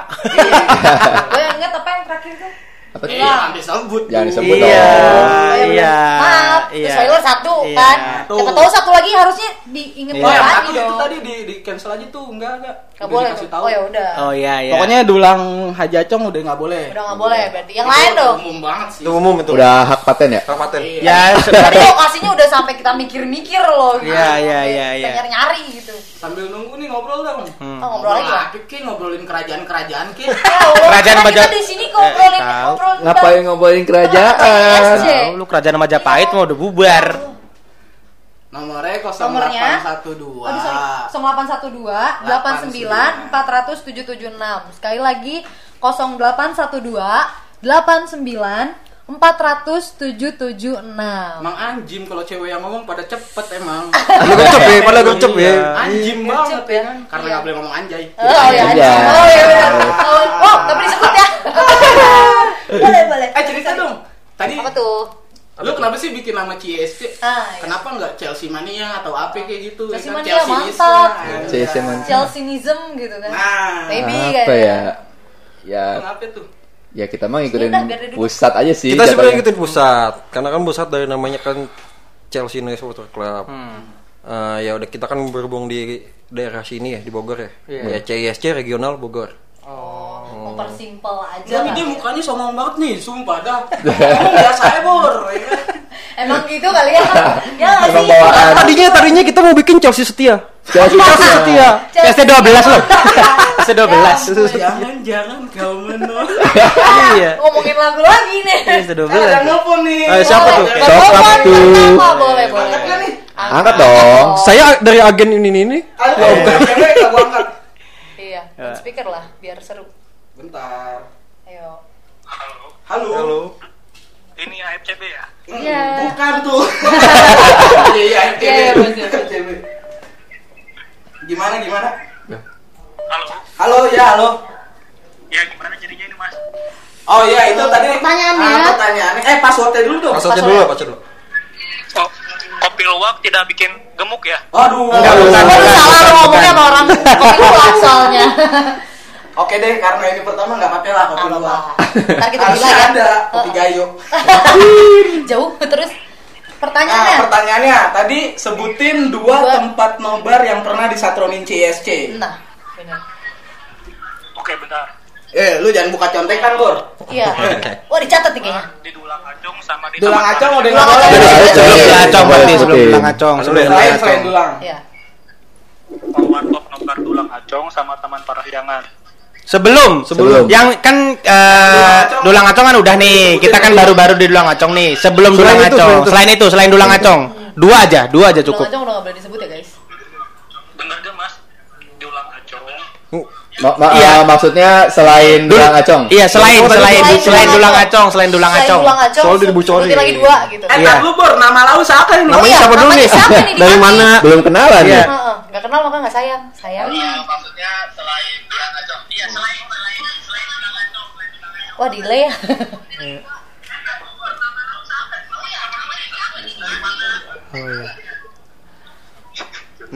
gue yang inget apa yang terakhir tuh Apa tuh? Iya, nanti sebut. Jangan disebut Iya. dong. Iya, maaf iya. spoiler satu Iya. kan siapa tahu satu lagi harusnya diinget Iya. Oh, yang lagi satu itu dong tadi di, di cancel aja tuh, enggak enggak. Gak Udah boleh tahu. oh ya udah Oh iya, iya. Pokoknya dulang hajacong udah nggak boleh. udah nggak boleh berarti yang Itu lain dong Umum banget sih. Itu umum itu. Udah hak paten ya? Kabupaten. Iya. ya sebenarnya lokasinya udah sampai kita mikir-mikir loh. Iya, iya, iya, iya. nyari-nyari gitu Sambil nunggu nih ngobrol dong. Hmm. oh ngobrol lagi ya Apa Ki? ngobrolin kerajaan-kerajaan Ki. Ya Kerajaan kan kita di sini ngobrolin Eh, ngobrolin Ngapain ngobrolin kerajaan? Lu kerajaan Majapahit mau udah bubar. Nomornya 0812. Nomornya? Aduh, sorry. 0812 89 400 776. Sekali lagi 0812 89 400 776. Emang anjim kalau cewek yang ngomong pada cepet emang. Pada gercep ya, pada gercep ya. Anjim banget ya. ya. Karena Iya. nggak boleh ngomong anjay. Oh ya, Iya. oh ya benar. Oh, oh, tapi disebut ya. boleh, boleh. Eh cerita dong. Tadi Apa tuh? Lu kenapa sih bikin nama CSC? Ah, iya. Kenapa nggak Chelsea Mania atau apa kayak gitu? Chelsea Kan Mania, Chelsea-ism, mantap. anjay. Chelsea Mania. Chelseanism gitu kan. Nah, Baby Apa kayaknya. ya? Ya, kenapa tuh? ya kita mah ngikutin dia duduk. pusat aja sih. Kita sebenarnya ngikutin pusat, karena kan pusat dari namanya kan Chelsea Nice Water Club. Eh, ya udah kita kan berhubung di daerah sini ya di Bogor ya. Iya. Ya CISC regional Bogor. Oh, mempersimpel aja Tapi dia mukanya songong banget nih, sumpah dah. Ngomong biasa ya, Bor. ya kan? Emang gitu kali ya? ya nggak Emang sih? bawaan. Tadinya tadinya kita mau bikin Chelsea setia. Chelsea Chelsea setia. ST 12 loh. ST 12. Jangan-jangan kau menolak. Iya. Ngomongin lagu lagi nih. ST 12. Eh, ada nelfon nih. Eh, siapa tuh? Siapa tuh? Boleh, boleh. Angkat nggak nih? Angkat dong. Saya dari agen ini ini. cewek nggak gua angkat. Iya, Ya. speaker lah, biar seru. Bentar. Ayo. Halo. Halo. Ini AFCB ya? Hmm, Iya. Bukan tuh. Iya, iya, Iya, iya, betul. FTB. Gimana, gimana? Halo? Halo, ya, halo. Ya gimana jadinya ini mas? Oh iya, itu tadi Pertanyaannya. Ah, pertanyaannya. Eh, passwordnya dulu dong. Passwordnya dulu, password dulu. Oh, kopi luwak tidak bikin gemuk ya? Aduh. Enggak, bukan, bukan, salah lu ngomongnya sama orang kopi luwak soalnya. Oke deh, karena ini pertama nggak apa-apa lah kopi luwak. Ntar kita bilang ya. ada kopi gayo. Jauh terus Nah, pertanyaannya. pertanyaannya tadi sebutin dua Dua. tempat nobar yang pernah disatronin CSC. Nah, benar. Oke bentar. Eh, lu jangan buka contekan, Bor. Iya. Wah, dicatat nih kayaknya. Di Dulang Acung sama di Dulang Taman Acong udah nggak Dulang boleh. Acong. Sebelum Boleh, Acong berarti sebelum. Dulang Acong, sebelum Selain Dulang selain Acong. Dulang. Iya. Oh, Warkop nobar Dulang Acong sama Taman Parahyangan. Sebelum, Sebelum. Yang kan eh, Acong. Dulang Acong kan udah nih. Kita kan baru-baru di Dulang Acong nih. Sebelum Selain Dulang itu, Acong. selain itu. Selain itu, selain Dulang Acong. Dua aja, dua aja Dulang cukup. Acong udah gak boleh disebut ya, guys. Bener gak mas? Dulang Acong. Ma- ma- Iya. ah, maksudnya selain Dul- Dulang Acong. Iya, selain Selain selain Dulang selain Dulang Acong. Selain Dulang Selain Acong. Dulang Acong, Soalnya dibocorin. lagi dua gitu. Eh, Iya. lu, Bor. Nama lau siapa ini? Oh Namanya iya, siapa dulu nih? siapa nih Dari mana? Belum kenalan Iya. ya? Heeh, Gak kenal maka gak sayang. Sayang. maksudnya selain Dulang Acong. Iya selain selain selain Dulang Acong. Selain. Wah, delay ya.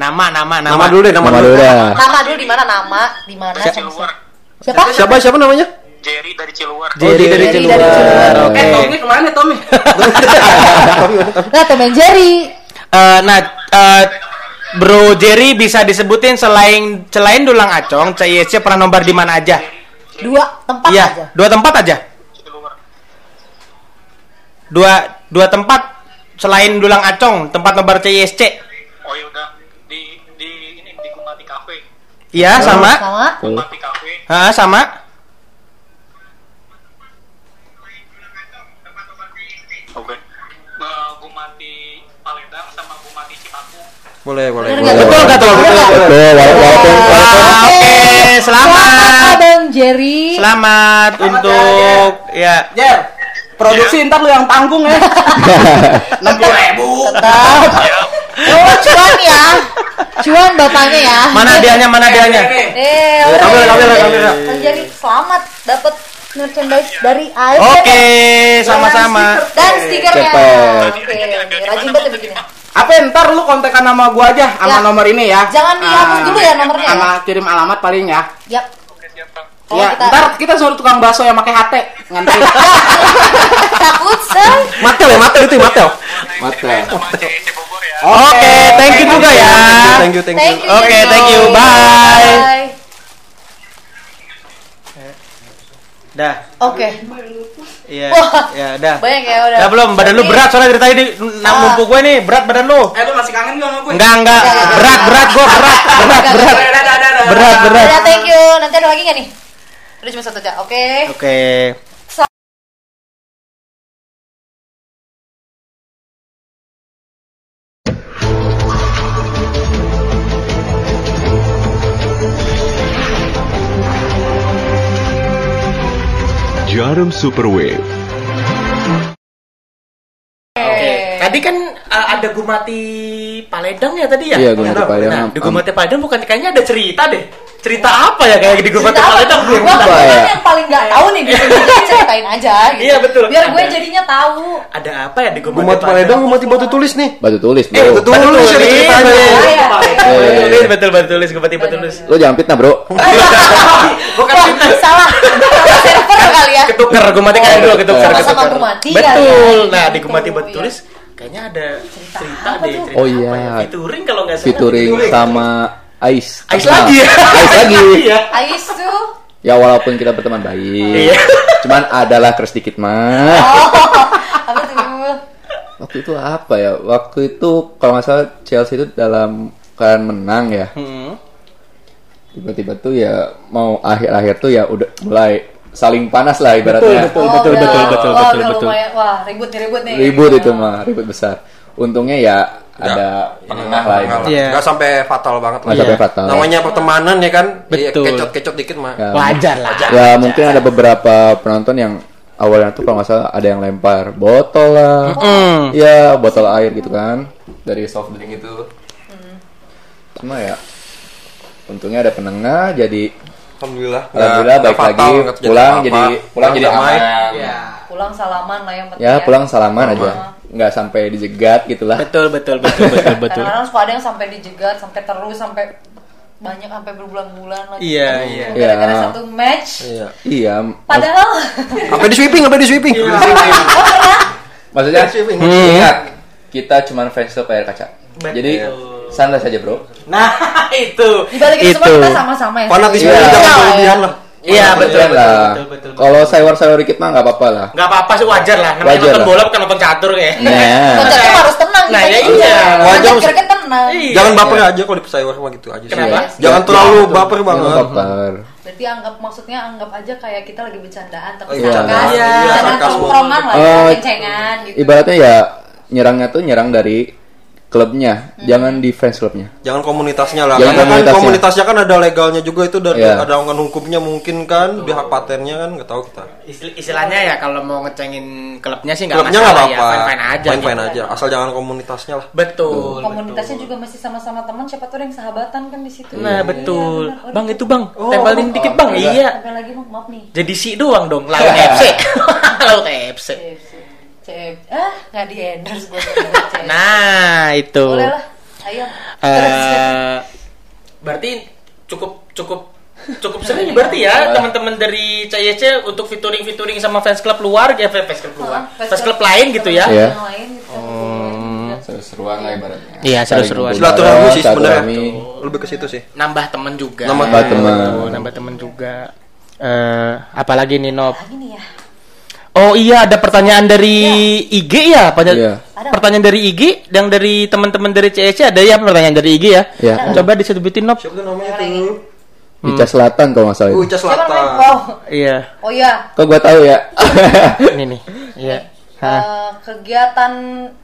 Nama, nama, nama. Nama dulu deh, nama, Nama dulu. dulu dah. Nama dulu di mana nama? Di mana? Siapa? Siapa siapa namanya? Jerry dari Ciluar. Jerry dari Jerry Ciluar. dari Ciluar. Oke. Eh, Tommy ke mana, Tommy? Nah, Tom and Jerry. Eh, nah, eh, Bro Jerry bisa disebutin selain selain Dulang Acong, CISC pernah nobar di mana aja? Dua tempat Iya, aja. dua tempat aja. Dua dua tempat selain Dulang Acong, tempat nobar CISC. Oh ya udah Iya, sama. Sama. Cafe. Ah, sama. Oke. Sama Cipaku. Boleh, boleh. Boleh. Betul nggak tuh? Betul, walaupun Oke, selamat. Abang Jerry. Selamat untuk ya Jer, produksi ntar lu yang tanggung ya. Enam puluh ribu. Tetap. Oh, cuan ya. Cuan bapaknya ya. mana hadiahnya mana hadiahnya? Eh, kamera, kamera, kamera. Jerry, selamat dapat merchandise dari AFC. Oke, sama-sama. Dan stikernya. Oke, rajin banget ya bikinnya. Apa ntar lu kontekan sama gua aja Ya. sama nomor ini ya. Jangan dihapus dulu ya nomornya ya. Sama kirim alamat paling ya. Yap. Oh, ya, kita- ntar kita suruh tukang bakso yang pakai HT ngantri. Takut, say. Matel ya, matel itu ya, matel. ya. Oke, thank you juga ya. Thank you, thank you. Oke, Jerry. thank you. Bye. Dah. Oke. Iya. Wah. Ya, dah. Banyak ya udah. Dah belum, badan lu berat soalnya dari tadi di Ah. numpuk gue nih, berat badan lu. eh lu masih kangen gak sama gue? Enggak, enggak. Berat, berat gua berat, berat, berat. Berat, berat. Ya, thank you. Nanti ada lagi nggak nih? Udah cuma satu aja. Oke. Oke. Jarum Super Tadi kan uh, ada Gumati Paledang ya tadi ya? Iya, Gumati Nah, Paledang. Nah, di Gumati Paledang bukan kayaknya ada cerita deh. Cerita apa ya kayak di Gumati Cerita apa? Paledang Gua tahu. kan ya? yang paling nggak tahu nih di sini. Ceritain aja gitu. Iya, betul. Biar gue jadinya tahu. Ada apa ya di Gumati, Gumat Paledang, gumat batu tulis nih. Batu tulis, Eh, bro. betul. tulis ada ceritanya. Iya. Batu tulis, betul batu tulis, Gumati batu tulis. Lo jangan fitnah, bro. Bukan fitnah. salah. Server kali ya. ketuker Gumati kan dulu ketuker ketuker. Gumati betul ya. nah di Gitu, Gumati batu iya. tulis kayaknya ada cerita, apa deh tuh? cerita Oh, apa iya. ya? featuring kalau nggak salah Featuring sama Ais. Ais Nah, lagi ya Ais lagi. iya Ais tuh. Ya walaupun kita berteman baik. Iya. Cuman adalah keras dikit mah. Oh, apa tuh? Waktu itu apa ya? Waktu itu kalau nggak salah Chelsea itu dalam keadaan menang ya. Hmm. Tiba-tiba tuh ya mau akhir-akhir tuh ya udah mulai saling panas lah ibaratnya. Betul, Oh, betul, betul, betul, Wah, betul, betul. lumayan. Wah, ribut nih, ribut nih. Ribut itu mah, ribut besar. Untungnya ya ada penengah lah Enggak ibaratnya. Iya. Nggak sampai fatal banget lah. Nggak sampai fatal. Namanya pertemanan ya kan. Iya, Betul. Kecot-kecot dikit mah. Ya, wajar lah ya mungkin ada beberapa penonton yang awalnya tuh kalau nggak salah ada yang lempar botol lah Mm. ya botol air gitu kan dari soft drink itu cuma ya untungnya ada penengah jadi Alhamdulillah. alhamdulillah baik fatal, lagi pulang jadi pulang jadi aman ya Pulang salaman lah yang penting. ya pulang salaman aja nggak sampai dijegat gitulah betul betul betul betul betul Kadang-kadang suka ada yang sampai dijegat, sampai terus, sampai banyak sampai berbulan-bulan lagi. Iya, iya. Gara-gara Iya. satu match. Iya. iya Padahal Sampai di sweeping, sampai di sweeping. maksudnya Sweeping. kita cuman fans club air kaca jadi santai saja bro nah itu di balik itu semua kita sama-sama ya. Fanatisme Iya. jangan Iya, berlebihan lah. iya betul Iya betul, lah betul betul betul. kalau dikit mah nggak apa-apa lah nggak apa-apa sih wajar lah namanya Wajar nonton lah. bola bukan nonton catur kayak nah Kontennya harus tenang Nah, kita ya iya. Wajar Wajar sih. kira tenang. Iya. Jangan baper aja kalau di pesawat sama gitu aja. sih. Kenapa? Jangan terlalu baper Jangan banget. baper. Berarti anggap maksudnya anggap aja kayak kita lagi bercandaan tapi Oh, iya. sarkas, Iya, bercandaan sarkasme. tongkrongan lah ya, Oh, ceng-cengan gitu. Ibaratnya ya nyerangnya tuh nyerang dari klubnya, jangan di fans klubnya. Jangan komunitasnya lah. Jangan Karena kan komunitasnya. komunitasnya kan ada legalnya juga itu dari Iya. ada ongkon hukumnya mungkin kan, di hak patennya kan nggak tahu kita. Istil- istilahnya ya kalau mau ngecengin klubnya sih nggak Klubnya masalah nggak ya apa-apa. fine fine aja Fine-fine gitu. aja. Asal jangan komunitasnya lah. betul Komunitasnya betul. juga masih sama-sama teman, siapa tuh yang sahabatan kan di situ. nah Iya, betul benar. Oh, bang itu bang tempelin dikit bang iya Sampai lagi bang, maaf nih. jadi si doang dong laut FC laut FC Ah, nggak di endorse gue. nah itu Boleh lah. Ayo. Eh, berarti cukup cukup cukup sering berarti ya teman-teman dari CYC untuk featuring featuring sama fans club luar ya fans club luar Ah, fans club lain gitu ya Iya. Lain gitu. Seru-seru seru-seruan lah ibaratnya. Iya, seru-seruan. Silaturahmi sih sebenarnya. Lebih ke situ sih. Nambah temen juga. Nambah. Betul, nambah temen juga. Eh, apalagi nih Nop? Lagi nih ya. Oh iya, ada pertanyaan dari IG ya? Pada Iya. Ada. pertanyaan dari IG yang dari teman-teman dari CSC ada ya pertanyaan dari IG ya? Iya. Coba disebutin Nop. Siapa namanya tuh? Ica Selatan kalau nggak salah Uh, itu. Ica? Selatan. Oh, Iya, oh iya. Kok gua tahu ya? ini nih. Iya. Eh, kegiatan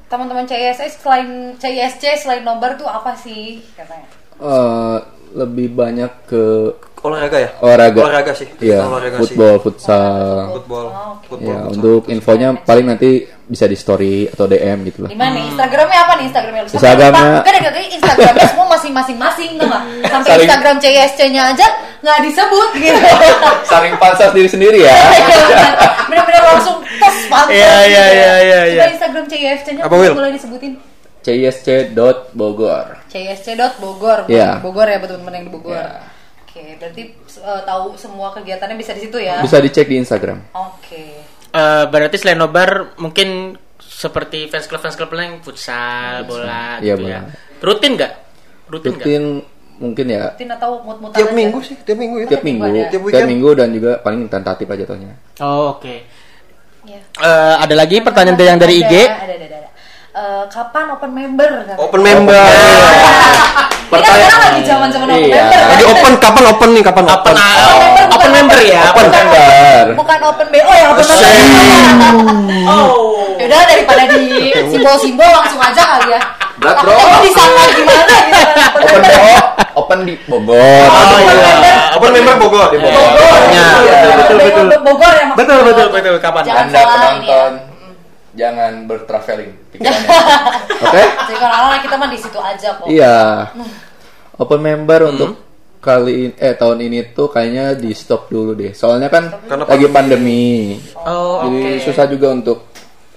teman-teman CISS selain CISC selain nobar tuh apa sih katanya? Eh, lebih banyak ke Olahraga ya? olahraga. Olahraga sih. Iya, Olahraga sih. football, futsal. Football. Oh. Football. Ya, untuk infonya paling nanti bisa di story atau DM gitu lah. Di mana nih? Instagramnya apa nih Instagramnya? lu? Instagramnya-. Kan ada kali Instagramnya semua masing-masing tuh nggak? Sampai Saling- Instagram CISC-nya aja nggak disebut gitu. Saling pansas diri sendiri ya. Bener-bener langsung tos pantas. Iya, iya, ya. iya, iya, Coba iya. Instagram CISC-nya Apa, Will? boleh disebutin? cisc.bogor. CISC.bogor. Iya. Di Bogor ya buat teman-teman yang di Bogor. Iya. Oke, berarti eh, tahu semua kegiatannya bisa di situ ya? Bisa dicek di Instagram. Oke. Eh, berarti selain nobar mungkin seperti fans club fans club lain futsal, bola Iya, gitu ya. bola. Rutin nggak? Rutin? Rutin mungkin ya Rutin atau mut-mutan Tiap aja? minggu sih, tiap minggu ya. tiap minggu, ada. Tiap tiap minggu dan juga paling tentatif aja jatuhnya. Oh, oke. Iya. Eh, ada lagi pertanyaan dari yang dari IG. Ada, ada, ada. Eh, kapan open member? katanya? Open member. Ini kan sekarang lagi zaman-zaman open Iya. member. kan? Lagi open kapan open nih? Kapan Open, open? ah, member, open member ya. open Open member. Bukan open BO ya open member. Oh. Yaudah daripada di simbol-simbol langsung aja kali ya. Berat, bro. Disangka gimana gitu kan open Open member. BO, open di Bogor. Oh, iya. Open member Bogor. Di Bogor. Bogor. Iya, Iya, betul, BO betul. Bogor ya maksudnya. Betul, betul, betul. Kapan? Jangan salah ini ya. penonton jangan bertraveling pikirannya. Oke? Jadi kalau anak kita mah di situ aja kok. Iya. Open member untuk kali ini eh tahun ini tuh kayaknya di stop dulu deh. Soalnya kan Karena lagi pandemi. Oh, Jadi oke. susah juga untuk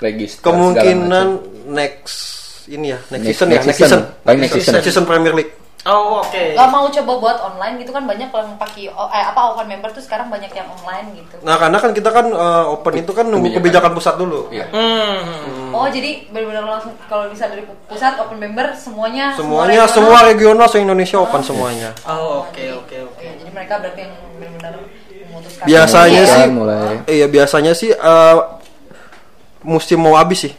register Kemungkinan next ini ya, next, Next- season ya, next next season. season. Paling next season. Next season Premier League. Oh, oke. Gak mau coba buat online gitu kan banyak yang pakai oh, eh, apa open member tuh sekarang banyak yang online gitu. Nah, karena kan kita kan eh, open itu kan nunggu Kebijakan. kebijakan pusat dulu. Iya. Hmm. Oh jadi benar-benar langsung kalau bisa dari pusat open member semuanya Semuanya regional. semua regional se Indonesia open semuanya. Oh, oke, oke, oke. Oke, jadi mereka berarti yang benar-benar memutuskan. Biasanya Iya. sih mulai. Iya, biasanya sih eh, musim mau habis sih.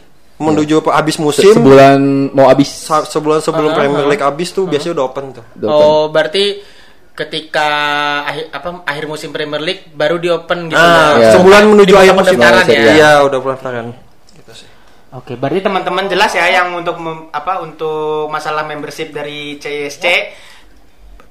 Menuju habis Se- musim sebulan mau habis. sebulan sebelum Ah, Premier ah. League habis tuh biasanya udah open tuh. Udah open. Oh, berarti ketika akhir apa akhir musim Premier League baru di open gitu Ah, ya. Iya. sebulan menuju akhir musim. pendaftaran ya. Iya, udah pendaftaran. Gitu sih. Oke, berarti teman-teman jelas ya yang untuk mem- apa untuk masalah membership dari CSC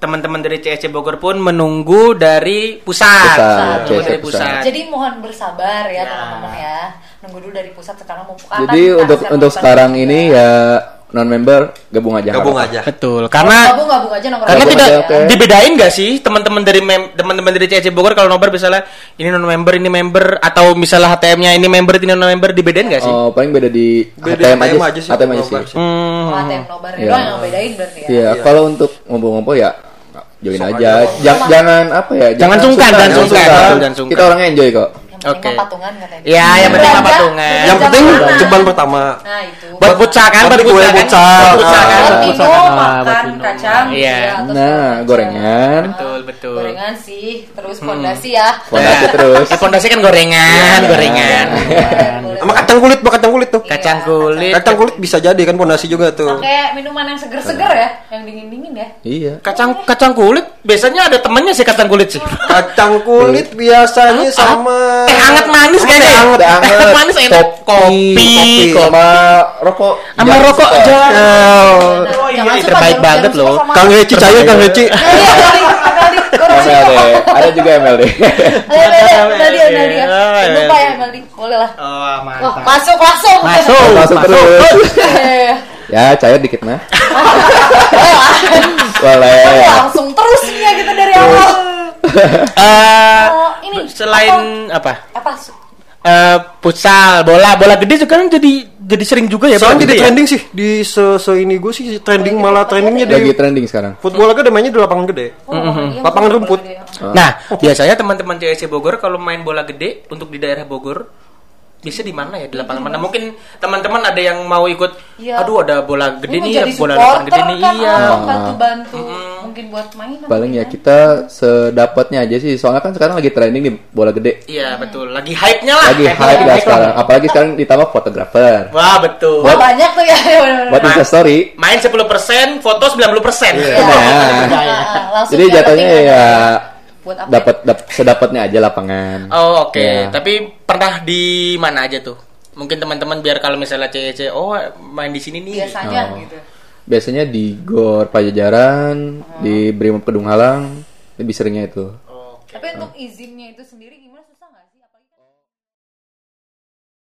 teman-teman dari CSC Bogor pun menunggu dari pusat. Pusat, CSC dari pusat. pusat. Jadi mohon bersabar ya Ya. teman-teman ya. Nunggu dulu dari pusat sekarang mau buka. Jadi untuk untuk sekarang ini ya non member gabung aja. Gabung harapan. aja. Betul, karena gabung gabung aja nongkrong karena Gabung tidak aja, oke. dibedain nggak sih teman-teman dari teman-teman dari CSC Bogor kalau nobar misalnya ini non member ini member atau misalnya HTM-nya ini member ini non member dibedain nggak sih? Oh, paling beda di Beda HTM aja, aja sih, HTM aja sih. sih. Hmm. Oh, ATM nobar doang yang bedain berarti ya. Iya, kalau untuk ngumpul-ngumpul ya join Sok aja. aja. Jangan jangan apa ya? Jangan sungkan, jangan sungkan. Jangan sungkan. Kita orangnya enjoy kok. Yang penting Oke. mah patungan katanya. Iya, yang penting mah patungan. Yang penting ceban pertama. Nah, itu. Buat futsal kan, Buat buat kue futsal kan? Buat futsal kan? buat Buat futsal kan? Buat makan kacang Iya. ya, atau Nah, gorengan. Betul, betul. Gorengan sih, terus fondasi ya. Fondasi terus. Ya, fondasi kan gorengan, Iya. gorengan. Sama kacang kulit, buat kacang kulit tuh. Kacang Iya, kulit. Kacang kulit bisa jadi kan fondasi juga tuh. Pakai minuman yang seger-seger ya, yang dingin-dingin ya. Iya. Kacang kacang kulit biasanya ada temennya sih kacang kulit sih. Kacang kulit biasanya sama Teh hangat manis kayaknya. Teh hangat, Teh hangat. manis enak. Kopi, Kopi, kopi. sama rokok. Sama rokok jangan. Oh, iya, terbaik banget loh. Kang Heci cair Kang Heci. Iya, Meldi, korupsi. MLD. Ada juga MLD. Oh, Jangan iya. lupa ya, Meldi. Boleh lah. Oh, Wah, mantap. masuk langsung. Masuk. Masuk terus. Iya. Ya, cair dikit mah. Boleh. Langsung terus nih ya kita dari awal. Eh, Oh, ini selain apa? Apa? Eh, futsal, bola, bola gede sekarang jadi jadi sering juga ya. Sekarang jadi ya? trending sih di se, se ini gue sih trending malah trendingnya Lagi di trending sekarang. football aja mainnya di lapangan gede. Oh, iya, Lapangan boleh, rumput. ya. Nah, biasanya teman-teman CSC Bogor kalau main bola gede untuk di daerah Bogor bisa di mana ya? Di lapangan mana? mungkin teman-teman ada yang mau ikut Iya. aduh ada bola gede Ini nih ya bola lapangan gede nih. kan, iya. Ah, bantu-bantu mungkin buat main paling ya kita sedapatnya aja sih soalnya kan sekarang lagi trending nih bola gede. Iya betul. Lagi hype nya lah. Lagi Hype-nya hype lagi lah hype sekarang. Apalagi sekarang ditambah fotografer. Wah betul. Wah, banyak tuh ya. Buat Ma- instastory. main 10% foto 90% Iya. Ah, Nah. ah, jadi jatuhnya ya buat apa dapat dap- sedapatnya aja lapangan Oh oke, Ya. tapi pernah di mana aja tuh? Mungkin teman-teman biar kalau misalnya CEC, oh main di sini nih. biasanya Oh. gitu biasanya di Gor Pajajaran di Brimob Kedung Halang lebih seringnya itu Oke. tapi untuk izinnya itu sendiri gimana